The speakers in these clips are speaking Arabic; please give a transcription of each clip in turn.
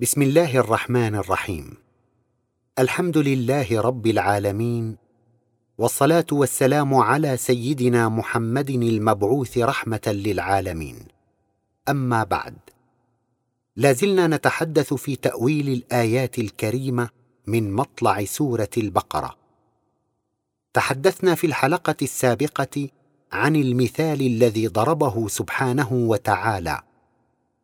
بسم الله الرحمن الرحيم. الحمد لله رب العالمين والصلاة والسلام على سيدنا محمد المبعوث رحمة للعالمين. أما بعد لازلنا نتحدث في تأويل الآيات الكريمة من مطلع سورة البقرة. تحدثنا في الحلقة السابقة عن المثال الذي ضربه سبحانه وتعالى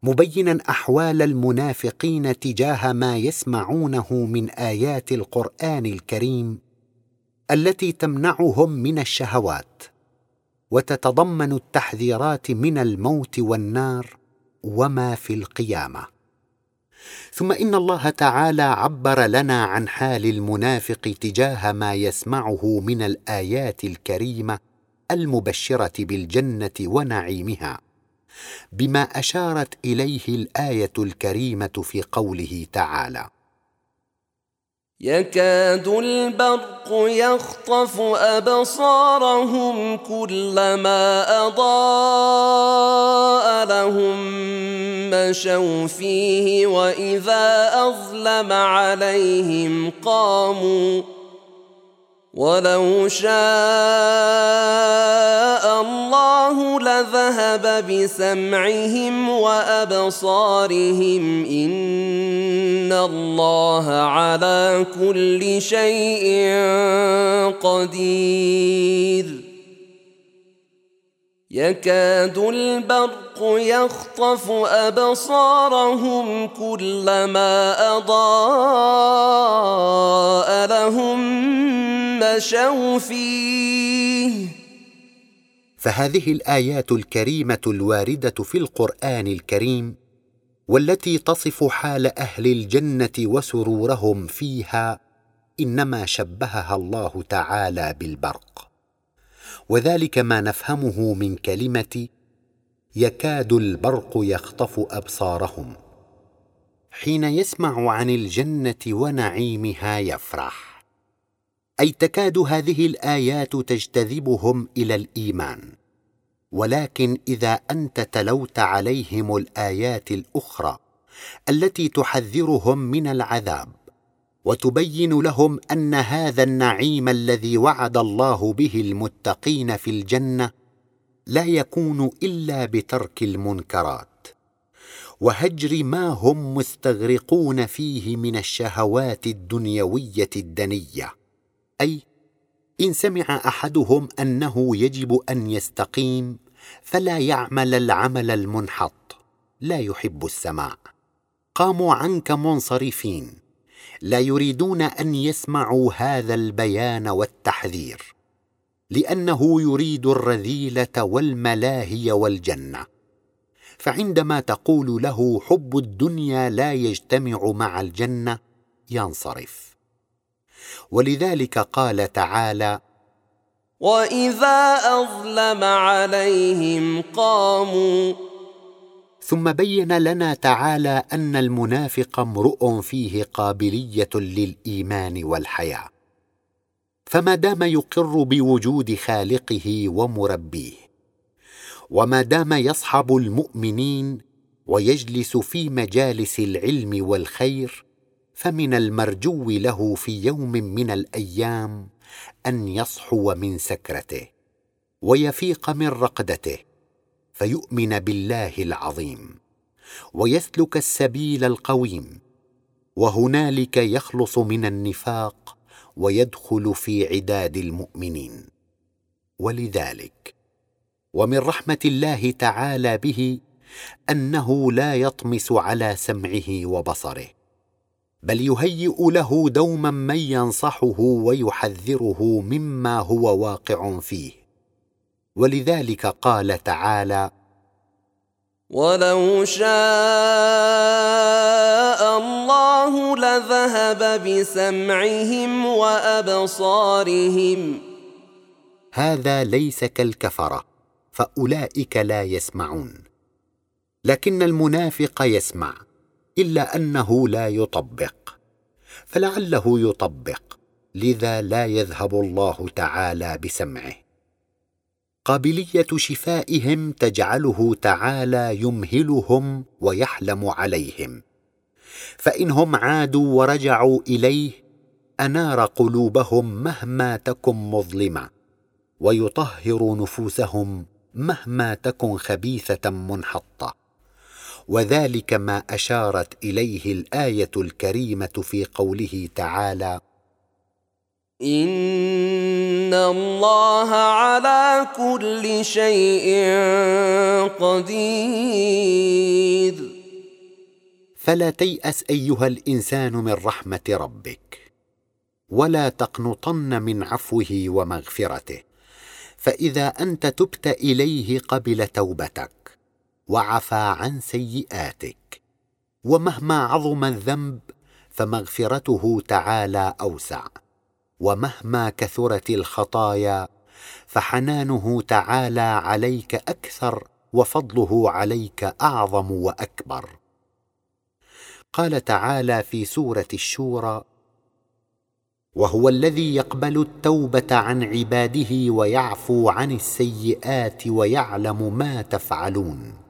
مبينا أحوال المنافقين تجاه ما يسمعونه من آيات القرآن الكريم التي تمنعهم من الشهوات وتتضمن التحذيرات من الموت والنار وما في القيامة. ثم إن الله تعالى عبر لنا عن حال المنافق تجاه ما يسمعه من الآيات الكريمة المبشرة بالجنة ونعيمها. بما أشارت إليه الآية الكريمة في قوله تعالى. يكاد البرق يخطف أبصارهم كلما أضاء لهم مشوا فيه وإذا أظلم عليهم قاموا. ولو شاء الله لذهب بسمعهم وابصارهم ان الله على كل شيء قدير يكاد البرق يخطف ابصارهم كلما اضاء مشوا فيه. فهذه الآيات الكريمة الواردة في القرآن الكريم والتي تصف حال أهل الجنة وسرورهم فيها إنما شبهها الله تعالى بالبرق. وذلك ما نفهمه من كلمة يكاد البرق يخطف أبصارهم حين يسمع عن الجنة ونعيمها يفرح. أي تكاد هذه الآيات تجتذبهم إلى الإيمان. ولكن إذا أنت تلوت عليهم الآيات الأخرى التي تحذرهم من العذاب وتبين لهم أن هذا النعيم الذي وعد الله به المتقين في الجنة لا يكون إلا بترك المنكرات. وهجر ما هم مستغرقون فيه من الشهوات الدنيوية الدنية. أي إن سمع أحدهم أنه يجب أن يستقيم فلا يعمل العمل المنحط لا يحب السماع. قاموا عنك منصرفين لا يريدون أن يسمعوا هذا البيان والتحذير لأنه يريد الرذيلة والملاهي والجنة. فعندما تقول له حب الدنيا لا يجتمع مع الجنة ينصرف. ولذلك قال تعالى واذا اظلم عليهم قاموا ثم بين لنا تعالى أن المنافق امرؤ فيه قابلية للإيمان والحياة فما دام يقر بوجود خالقه ومربيه وما دام يصحب المؤمنين ويجلس في مجالس العلم والخير فمن المرجو له في يوم من الأيام أن يصحو من سكرته ويفيق من رقدته فيؤمن بالله العظيم ويسلك السبيل القويم وهنالك يخلص من النفاق ويدخل في عداد المؤمنين. ولذلك ومن رحمة الله تعالى به أنه لا يطمس على سمعه وبصره. بل يهيئ له دوما من ينصحه ويحذره مما هو واقع فيه. ولذلك قال تعالى ولو شاء الله لذهب بسمعهم وابصارهم. هذا ليس كالكفرة فأولئك لا يسمعون. لكن المنافق يسمع. إلا أنه لا يطبق. فلعله يطبق. لذا لا يذهب الله تعالى بسمعه. قابلية شفائهم تجعله تعالى يمهلهم ويحلم عليهم. فانهم عادوا ورجعوا إليه أنار قلوبهم مهما تكن مظلمة. ويطهر نفوسهم مهما تكن خبيثة منحطة. وذلك ما أشارت إليه الآية الكريمة في قوله تعالى ان الله على كل شيء قدير. فلا تيأس أيها الإنسان من رحمة ربك ولا تقنطن من عفوه ومغفرته فإذا أنت تبت إليه قبل توبتك. وعفى عن سيئاتك. ومهما عظم الذنب فمغفرته تعالى أوسع. ومهما كثرت الخطايا فحنانه تعالى عليك أكثر وفضله عليك أعظم وأكبر. قال تعالى في سورة الشورى وهو الذي يقبل التوبة عن عباده ويعفو عن السيئات ويعلم ما تفعلون.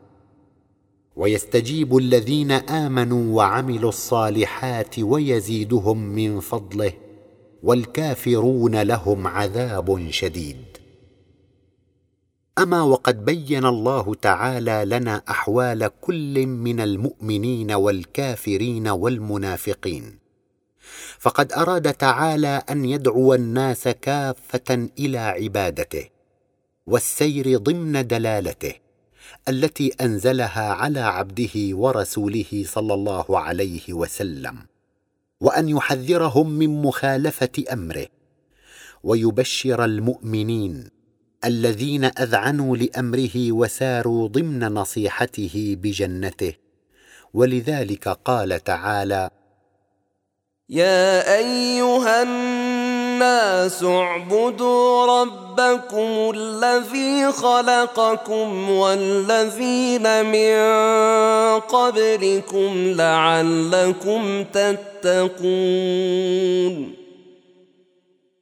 ويستجيب الذين آمنوا وعملوا الصالحات ويزيدهم من فضله والكافرون لهم عذاب شديد. أما وقد بين الله تعالى لنا أحوال كل من المؤمنين والكافرين والمنافقين. فقد أراد تعالى أن يدعو الناس كافة إلى عبادته والسير ضمن دلالته التي أنزلها على عبده ورسوله صلى الله عليه وسلم وأن يحذرهم من مخالفة أمره ويبشر المؤمنين الذين أذعنوا لأمره وساروا ضمن نصيحته بجنته. ولذلك قال تعالى يا أيها الناس اعبدوا ربكم الذي خلقكم والذين من قبلكم لعلكم تتقون.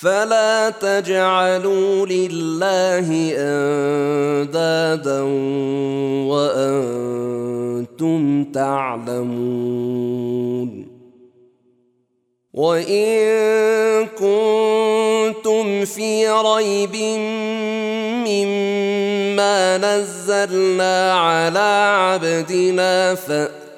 فلا تجعلوا لله أندادا وأنتم تعلمون. وإن كنتم في ريب مما نزلنا على عبدنا فأ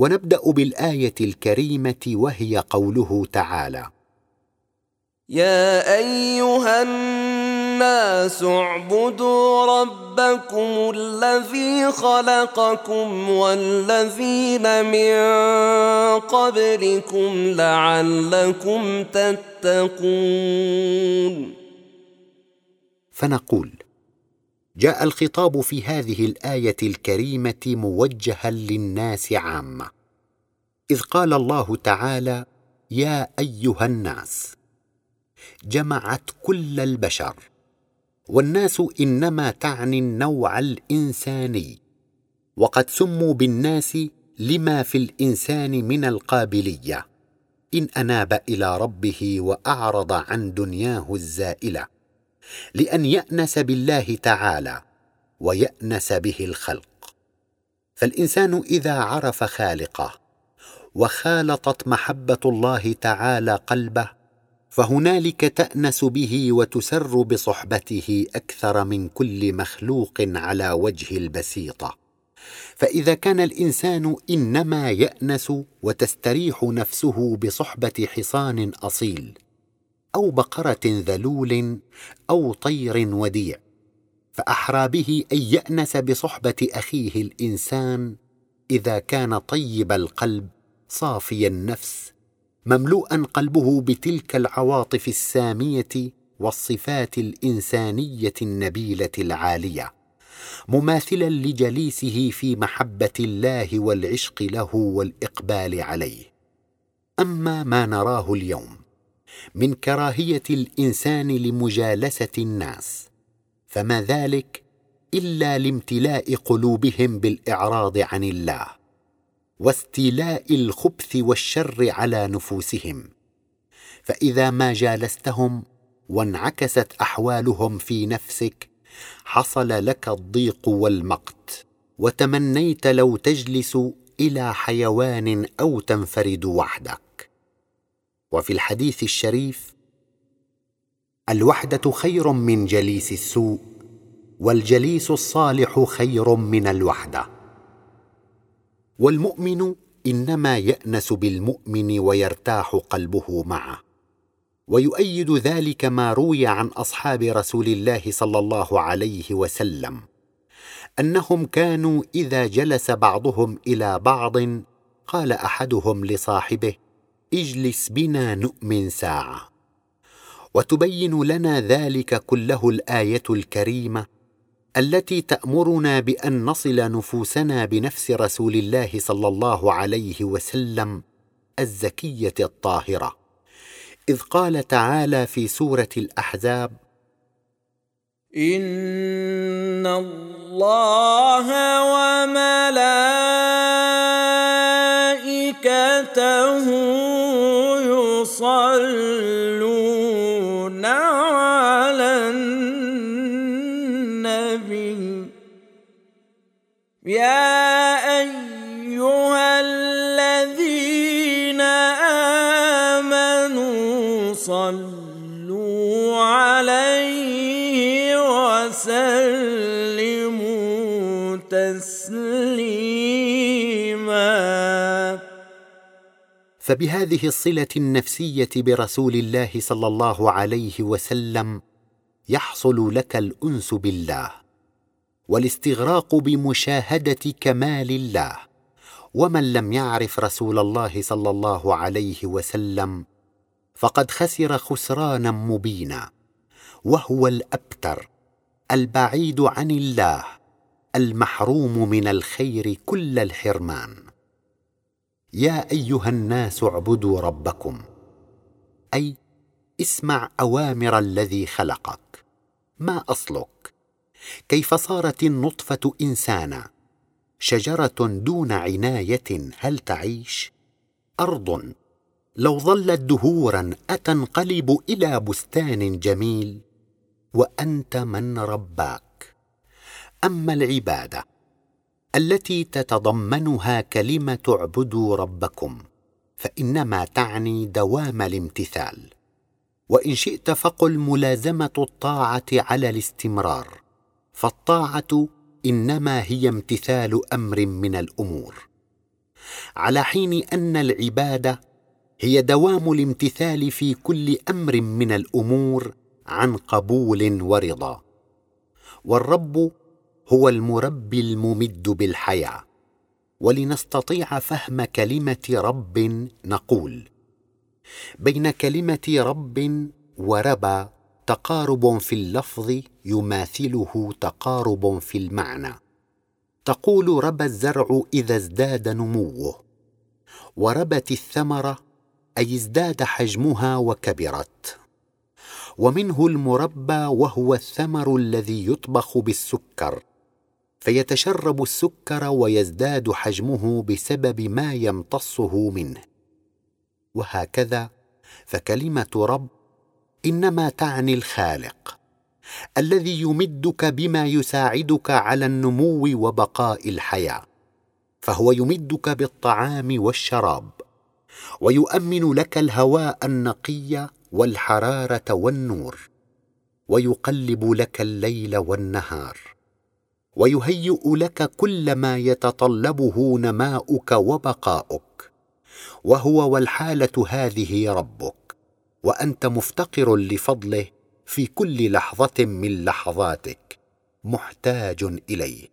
ونبدأ بالآية الكريمة وهي قوله تعالى يا أيها الناس الناس اعبدوا ربكم الذي خلقكم والذين من قبلكم لعلكم تتقون. فنقول جاء الخطاب في هذه الآية الكريمة موجها للناس عامة. إذ قال الله تعالى يا أيها الناس جمعت كل البشر والناس إنما تعني النوع الإنساني وقد سموا بالناس لما في الإنسان من القابلية إن أناب إلى ربه وأعرض عن دنياه الزائلة. لأن يأنس بالله تعالى ويأنس به الخلق. فالإنسان إذا عرف خالقه وخالطت محبة الله تعالى قلبه فهنالك تأنس به وتسر بصحبته أكثر من كل مخلوق على وجه البسيطة. فإذا كان الإنسان إنما يأنس وتستريح نفسه بصحبة حصان أصيل أو بقرة ذلول أو طير وديع فأحرى به أن يأنس بصحبة أخيه الإنسان إذا كان طيب القلب صافي النفس مملوءا قلبه بتلك العواطف السامية والصفات الإنسانية النبيلة العالية مماثلا لجليسه في محبة الله والعشق له والإقبال عليه. أما ما نراه اليوم من كراهية الإنسان لمجالسة الناس. فما ذلك إلا لامتلاء قلوبهم بالإعراض عن الله واستيلاء الخبث والشر على نفوسهم. فإذا ما جالستهم وانعكست أحوالهم في نفسك حصل لك الضيق والمقت. وتمنيت لو تجلس إلى حيوان أو تنفرد وحدك. وفي الحديث الشريف الوحدة خير من جليس السوء والجليس الصالح خير من الوحدة. والمؤمن إنما يأنس بالمؤمن ويرتاح قلبه معه. ويؤيد ذلك ما روي عن أصحاب رسول الله صلى الله عليه وسلم أنهم كانوا إذا جلس بعضهم إلى بعض قال أحدهم لصاحبه اجلس بنا نؤمن ساعة. وتبين لنا ذلك كله الآية الكريمة التي تأمرنا بأن نصل نفوسنا بنفس رسول الله صلى الله عليه وسلم الزكية الطاهرة. إذ قال تعالى في سورة الأحزاب إن الله وملائكته صلوا عليه وسلموا تسليما. فبهذه الصلة النفسية برسول الله صلى الله عليه وسلم يحصل لك الأنس بالله والاستغراق بمشاهدة كمال الله ومن لم يعرف رسول الله صلى الله عليه وسلم فقد خسر خسرانا مبينا وهو الأبتر البعيد عن الله المحروم من الخير كل الحرمان. يا أيها الناس اعبدوا ربكم أي اسمع أوامر الذي خلقك. ما أصلك؟ كيف صارت النطفة إنسانا؟ شجرة دون عناية هل تعيش؟ أرض لو ظلت دهورا أتنقلب إلى بستان جميل؟ وأنت من رباك. أما العبادة التي تتضمنها كلمة اعبدوا ربكم فإنما تعني دوام الامتثال. وإن شئت فقل ملازمة الطاعة على الاستمرار. فالطاعة إنما هي امتثال أمر من الأمور. على حين أن العبادة هي دوام الامتثال في كل أمر من الأمور عن قبول ورضا. والرب هو المربي الممد بالحياة ولنستطيع فهم كلمة رب نقول. بين كلمة رب وربا تقارب في اللفظ يماثله تقارب في المعنى. تقول ربى الزرع إذا ازداد نموه وربت الثمرة اي ازداد حجمها وكبرت. ومنه المربى وهو الثمر الذي يطبخ بالسكر. فيتشرب السكر ويزداد حجمه بسبب ما يمتصه منه. وهكذا فكلمة رب إنما تعني الخالق الذي يمدك بما يساعدك على النمو وبقاء الحياة فهو يمدك بالطعام والشراب. ويؤمن لك الهواء النقي والحرارة والنور ويقلب لك الليل والنهار ويهيئ لك كل ما يتطلبه نماؤك وبقاؤك وهو والحالة هذه ربك وأنت مفتقر لفضله في كل لحظة من لحظاتك محتاج إليه.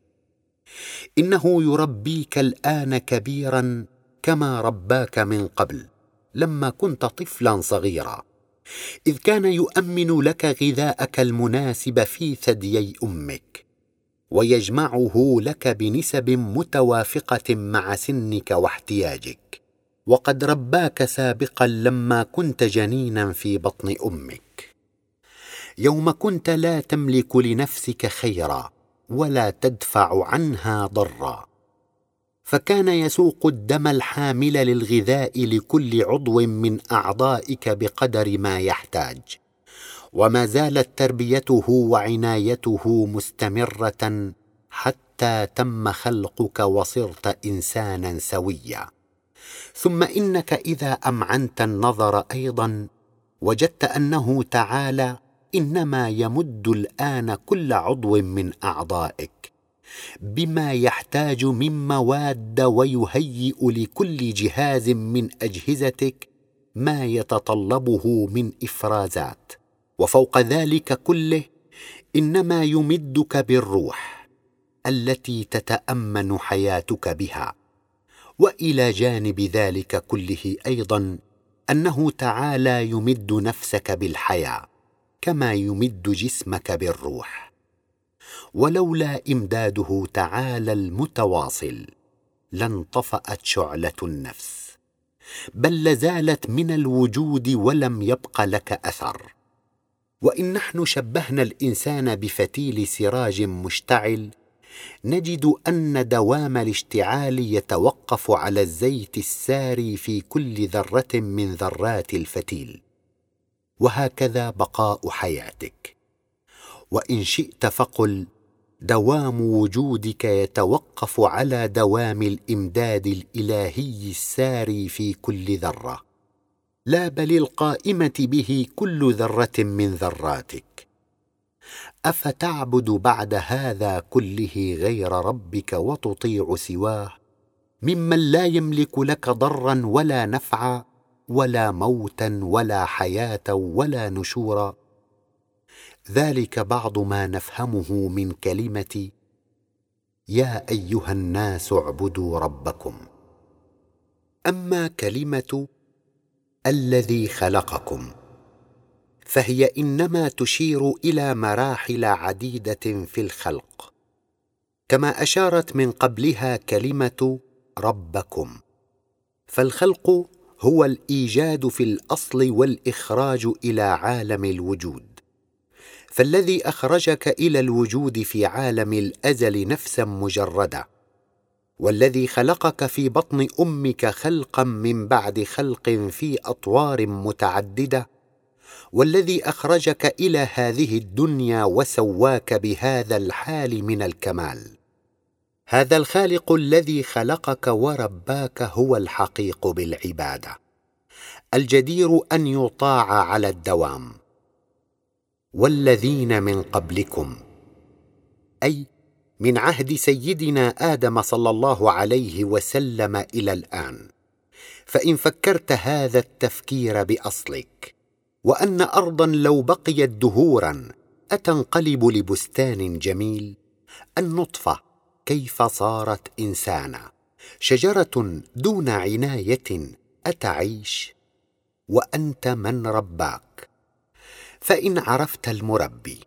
إنه يربيك الآن كبيرا كما رباك من قبل لما كنت طفلا صغيرا. إذ كان يؤمن لك غذاءك المناسب في ثديي أمك ويجمعه لك بنسب متوافقة مع سنك واحتياجك. وقد رباك سابقا لما كنت جنينا في بطن أمك. يوم كنت لا تملك لنفسك خيرا ولا تدفع عنها ضرا. فكان يسوق الدم الحامل للغذاء لكل عضو من أعضائك بقدر ما يحتاج. وما زالت تربيته وعنايته مستمرة حتى تم خلقك وصرت إنسانا سويا. ثم إنك إذا أمعنت النظر أيضا وجدت أنه تعالى إنما يمد الآن كل عضو من أعضائك. بما يحتاج من مواد ويهيئ لكل جهاز من أجهزتك ما يتطلبه من إفرازات. وفوق ذلك كله إنما يمدك بالروح التي تتأمن حياتك بها. وإلى جانب ذلك كله أيضا أنه تعالى يمد نفسك بالحياة كما يمد جسمك بالروح. ولولا إمداده تعالى المتواصل لانطفأت شعلة النفس. بل لزالت من الوجود ولم يبق لك أثر. وإن نحن شبهنا الإنسان بفتيل سراج مشتعل نجد أن دوام الاشتعال يتوقف على الزيت الساري في كل ذرة من ذرات الفتيل. وهكذا بقاء حياتك. وإن شئت فقل دوام وجودك يتوقف على دوام الإمداد الإلهي الساري في كل ذرة. لا بل القائمة به كل ذرة من ذراتك. أفتعبد بعد هذا كله غير ربك وتطيع سواه؟ ممن لا يملك لك ضرا ولا نفعا ولا موتا ولا حياة ولا نشورا. ذلك بعض ما نفهمه من كلمة يا أيها الناس اعبدوا ربكم أما كلمة الذي خلقكم فهي إنما تشير إلى مراحل عديدة في الخلق. كما أشارت من قبلها كلمة ربكم فالخلق هو الإيجاد في الأصل والإخراج إلى عالم الوجود. فالذي أخرجك إلى الوجود في عالم الأزل نفسا مجرده والذي خلقك في بطن أمك خلقا من بعد خلق في أطوار متعددة والذي أخرجك إلى هذه الدنيا وسواك بهذا الحال من الكمال. هذا الخالق الذي خلقك ورباك هو الحقيق بالعبادة. الجدير أن يطاع على الدوام. والذين من قبلكم أي من عهد سيدنا آدم صلى الله عليه وسلم إلى الآن فإن فكرت هذا التفكير بأصلك وأن أرضا لو بقيت دهورا أتنقلب لبستان جميل النطفه كيف صارت إنسانا شجرة دون عناية أتعيش وأنت من رباك. فإن عرفت المربي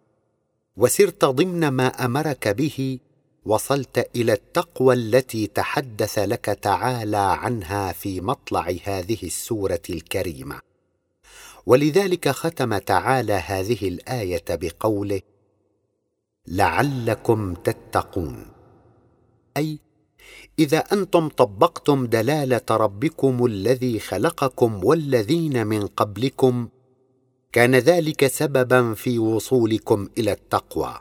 وسرت ضمن ما أمرك به وصلت إلى التقوى التي تحدث لك تعالى عنها في مطلع هذه السورة الكريمة. ولذلك ختم تعالى هذه الآية بقوله لعلكم تتقون أي إذا أنتم طبقتم دلالة ربكم الذي خلقكم والذين من قبلكم كان ذلك سببا في وصولكم إلى التقوى.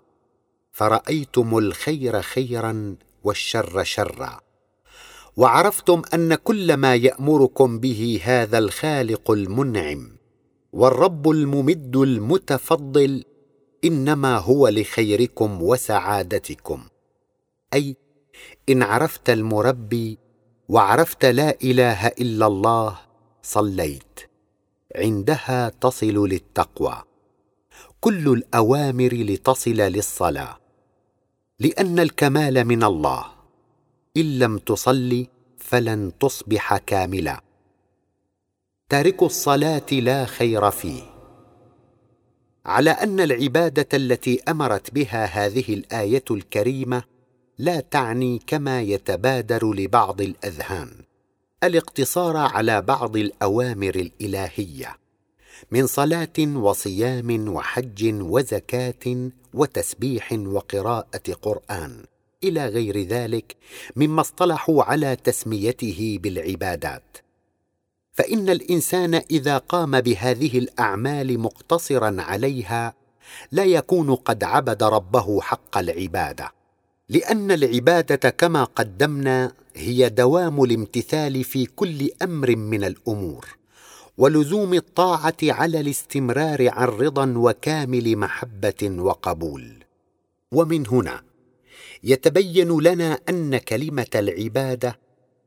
فرأيتم الخير خيرا والشر شرا. وعرفتم أن كل ما يأمركم به هذا الخالق المنعم والرب الممد المتفضل إنما هو لخيركم وسعادتكم. أي إن عرفت المربي وعرفت لا إله إلا الله صليت. عندها تصل للتقوى. كل الأوامر لتصل للصلاة. لأن الكمال من الله. إن لم تصل فلن تصبح كاملا. تارك الصلاة لا خير فيه. على أن العبادة التي أمرت بها هذه الآية الكريمة لا تعني كما يتبادر لبعض الأذهان. الاقتصار على بعض الأوامر الإلهية من صلاة وصيام وحج وزكاة وتسبيح وقراءة قرآن إلى غير ذلك مما اصطلحوا على تسميته بالعبادات. فإن الإنسان إذا قام بهذه الأعمال مقتصرا عليها لا يكون قد عبد ربه حق العبادة. لأن العبادة كما قدمنا هي دوام الامتثال في كل أمر من الأمور ولزوم الطاعة على الاستمرار عن رضا وكامل محبة وقبول. ومن هنا يتبين لنا أن كلمة العبادة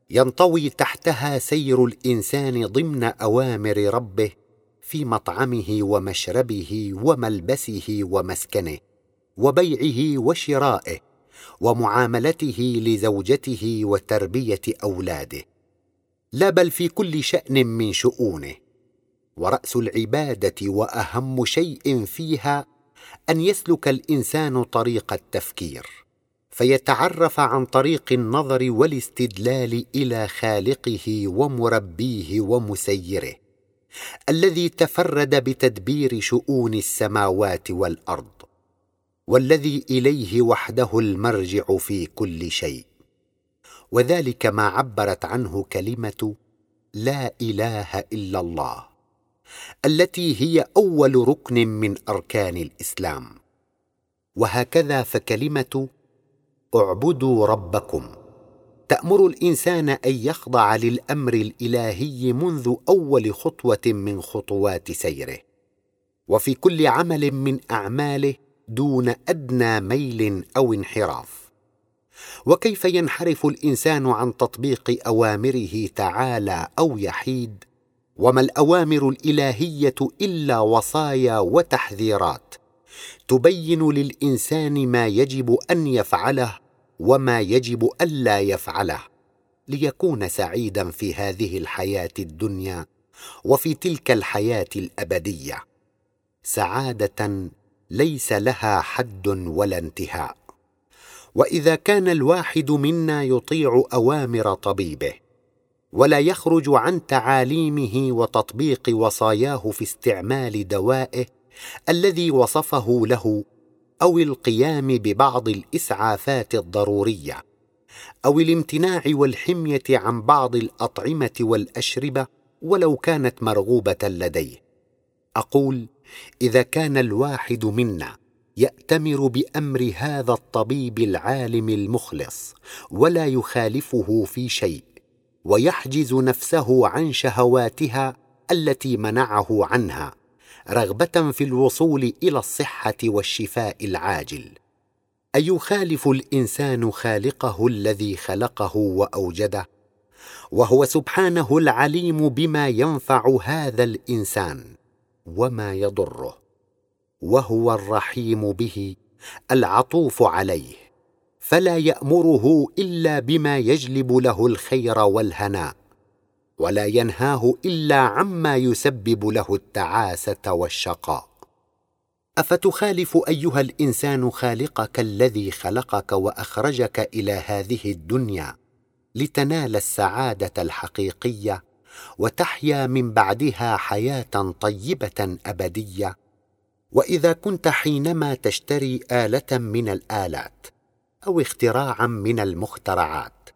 ينطوي تحتها سير الإنسان ضمن أوامر ربه في مطعمه ومشربه وملبسه ومسكنه وبيعه وشرائه. ومعاملته لزوجته وتربية أولاده. لا بل في كل شأن من شؤونه. ورأس العبادة وأهم شيء فيها أن يسلك الإنسان طريق التفكير فيتعرف عن طريق النظر والاستدلال إلى خالقه ومربيه ومسيره الذي تفرد بتدبير شؤون السماوات والأرض. والذي إليه وحده المرجع في كل شيء. وذلك ما عبرت عنه كلمة لا إله إلا الله التي هي أول ركن من أركان الإسلام. وهكذا فكلمة اعبدوا ربكم تأمر الإنسان أن يخضع للأمر الإلهي منذ أول خطوة من خطوات سيره. وفي كل عمل من أعماله دون أدنى ميل أو انحراف. وكيف ينحرف الإنسان عن تطبيق أوامره تعالى أو يحيد؟ وما الأوامر الإلهية إلا وصايا وتحذيرات؟ تبين للإنسان ما يجب أن يفعله وما يجب ألا يفعله. ليكون سعيدا في هذه الحياة الدنيا وفي تلك الحياة الأبدية. سعادة ليس لها حد ولا انتهاء. وإذا كان الواحد منا يطيع أوامر طبيبه ولا يخرج عن تعاليمه وتطبيق وصاياه في استعمال دوائه الذي وصفه له أو القيام ببعض الإسعافات الضرورية أو الامتناع والحمية عن بعض الأطعمة والأشربة ولو كانت مرغوبة لديه. أقول إذا كان الواحد منا يأتمر بأمر هذا الطبيب العالم المخلص ولا يخالفه في شيء ويحجز نفسه عن شهواتها التي منعه عنها رغبة في الوصول إلى الصحة والشفاء العاجل. أيخالف الإنسان خالقه الذي خلقه وأوجده؟ وهو سبحانه العليم بما ينفع هذا الإنسان. وما يضره وهو الرحيم به العطوف عليه فلا يأمره إلا بما يجلب له الخير والهناء ولا ينهاه إلا عما يسبب له التعاسة والشقاء. أفتخالف أيها الإنسان خالقك الذي خلقك وأخرجك إلى هذه الدنيا لتنال السعادة الحقيقية وتحيا من بعدها حياة طيبة أبدية. وإذا كنت حينما تشتري آلة من الآلات أو اختراعا من المخترعات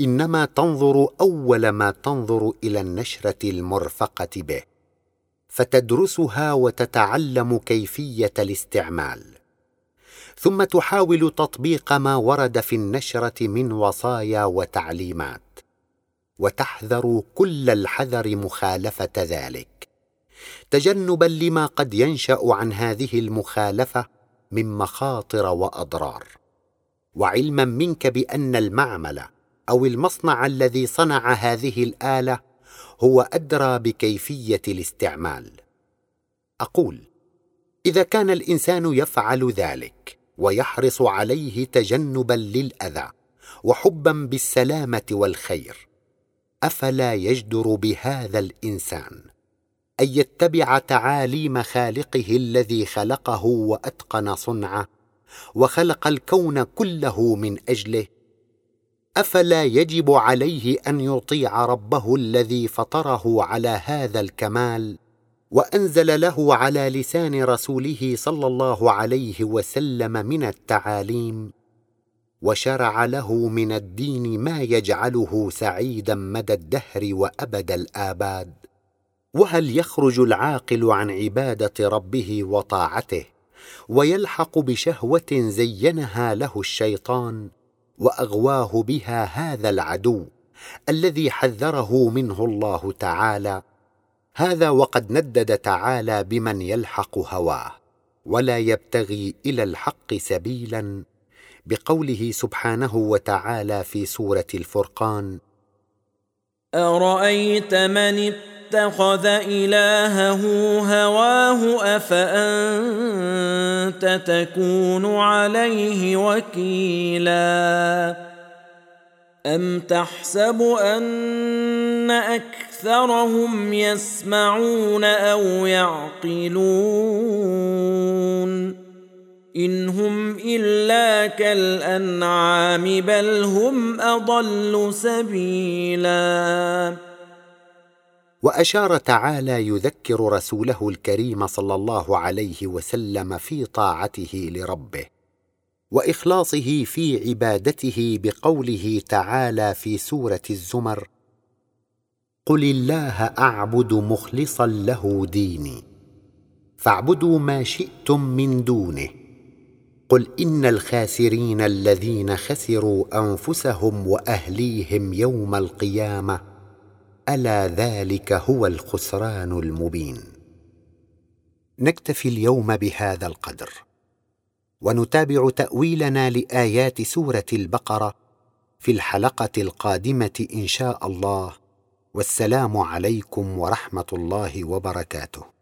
إنما تنظر أول ما تنظر إلى النشرة المرفقة به فتدرسها وتتعلم كيفية الاستعمال. ثم تحاول تطبيق ما ورد في النشرة من وصايا وتعليمات. وتحذر كل الحذر مخالفة ذلك. تجنبا لما قد ينشأ عن هذه المخالفة من مخاطر وأضرار. وعلما منك بأن المعمل أو المصنع الذي صنع هذه الآلة هو أدرى بكيفية الاستعمال. أقول إذا كان الإنسان يفعل ذلك ويحرص عليه تجنبا للأذى وحبا بالسلامة والخير أفلا يجدر بهذا الإنسان أن يتبع تعاليم خالقه الذي خلقه وأتقن صنعه وخلق الكون كله من أجله؟ أفلا يجب عليه أن يطيع ربه الذي فطره على هذا الكمال وأنزل له على لسان رسوله صلى الله عليه وسلم من التعاليم؟ وشرع له من الدين ما يجعله سعيدا مدى الدهر وأبد الآباد. وهل يخرج العاقل عن عبادة ربه وطاعته ويلحق بشهوة زينها له الشيطان وأغواه بها هذا العدو الذي حذره منه الله تعالى؟ هذا وقد ندد تعالى بمن يلحق هواه ولا يبتغي إلى الحق سبيلا بقوله سبحانه وتعالى في سورة الفرقان أرأيت من اتخذ إلهه هواه أفأنت تكون عليه وكيلا؟ أم تحسب أن أكثرهم يسمعون أو يعقلون؟ ان هم الا كالانعام بل هم اضل سبيلا وأشار تعالى يذكر رسوله الكريم صلى الله عليه وسلم في طاعته لربه وإخلاصه في عبادته بقوله تعالى في سورة الزمر قل الله اعبد مخلصا له ديني فاعبدوا ما شئتم من دونه. قل إن الخاسرين الذين خسروا أنفسهم وأهليهم يوم القيامة ألا ذلك هو الخسران المبين. نكتفي اليوم بهذا القدر ونتابع تأويلنا لآيات سورة البقرة في الحلقة القادمة إن شاء الله. والسلام عليكم ورحمة الله وبركاته.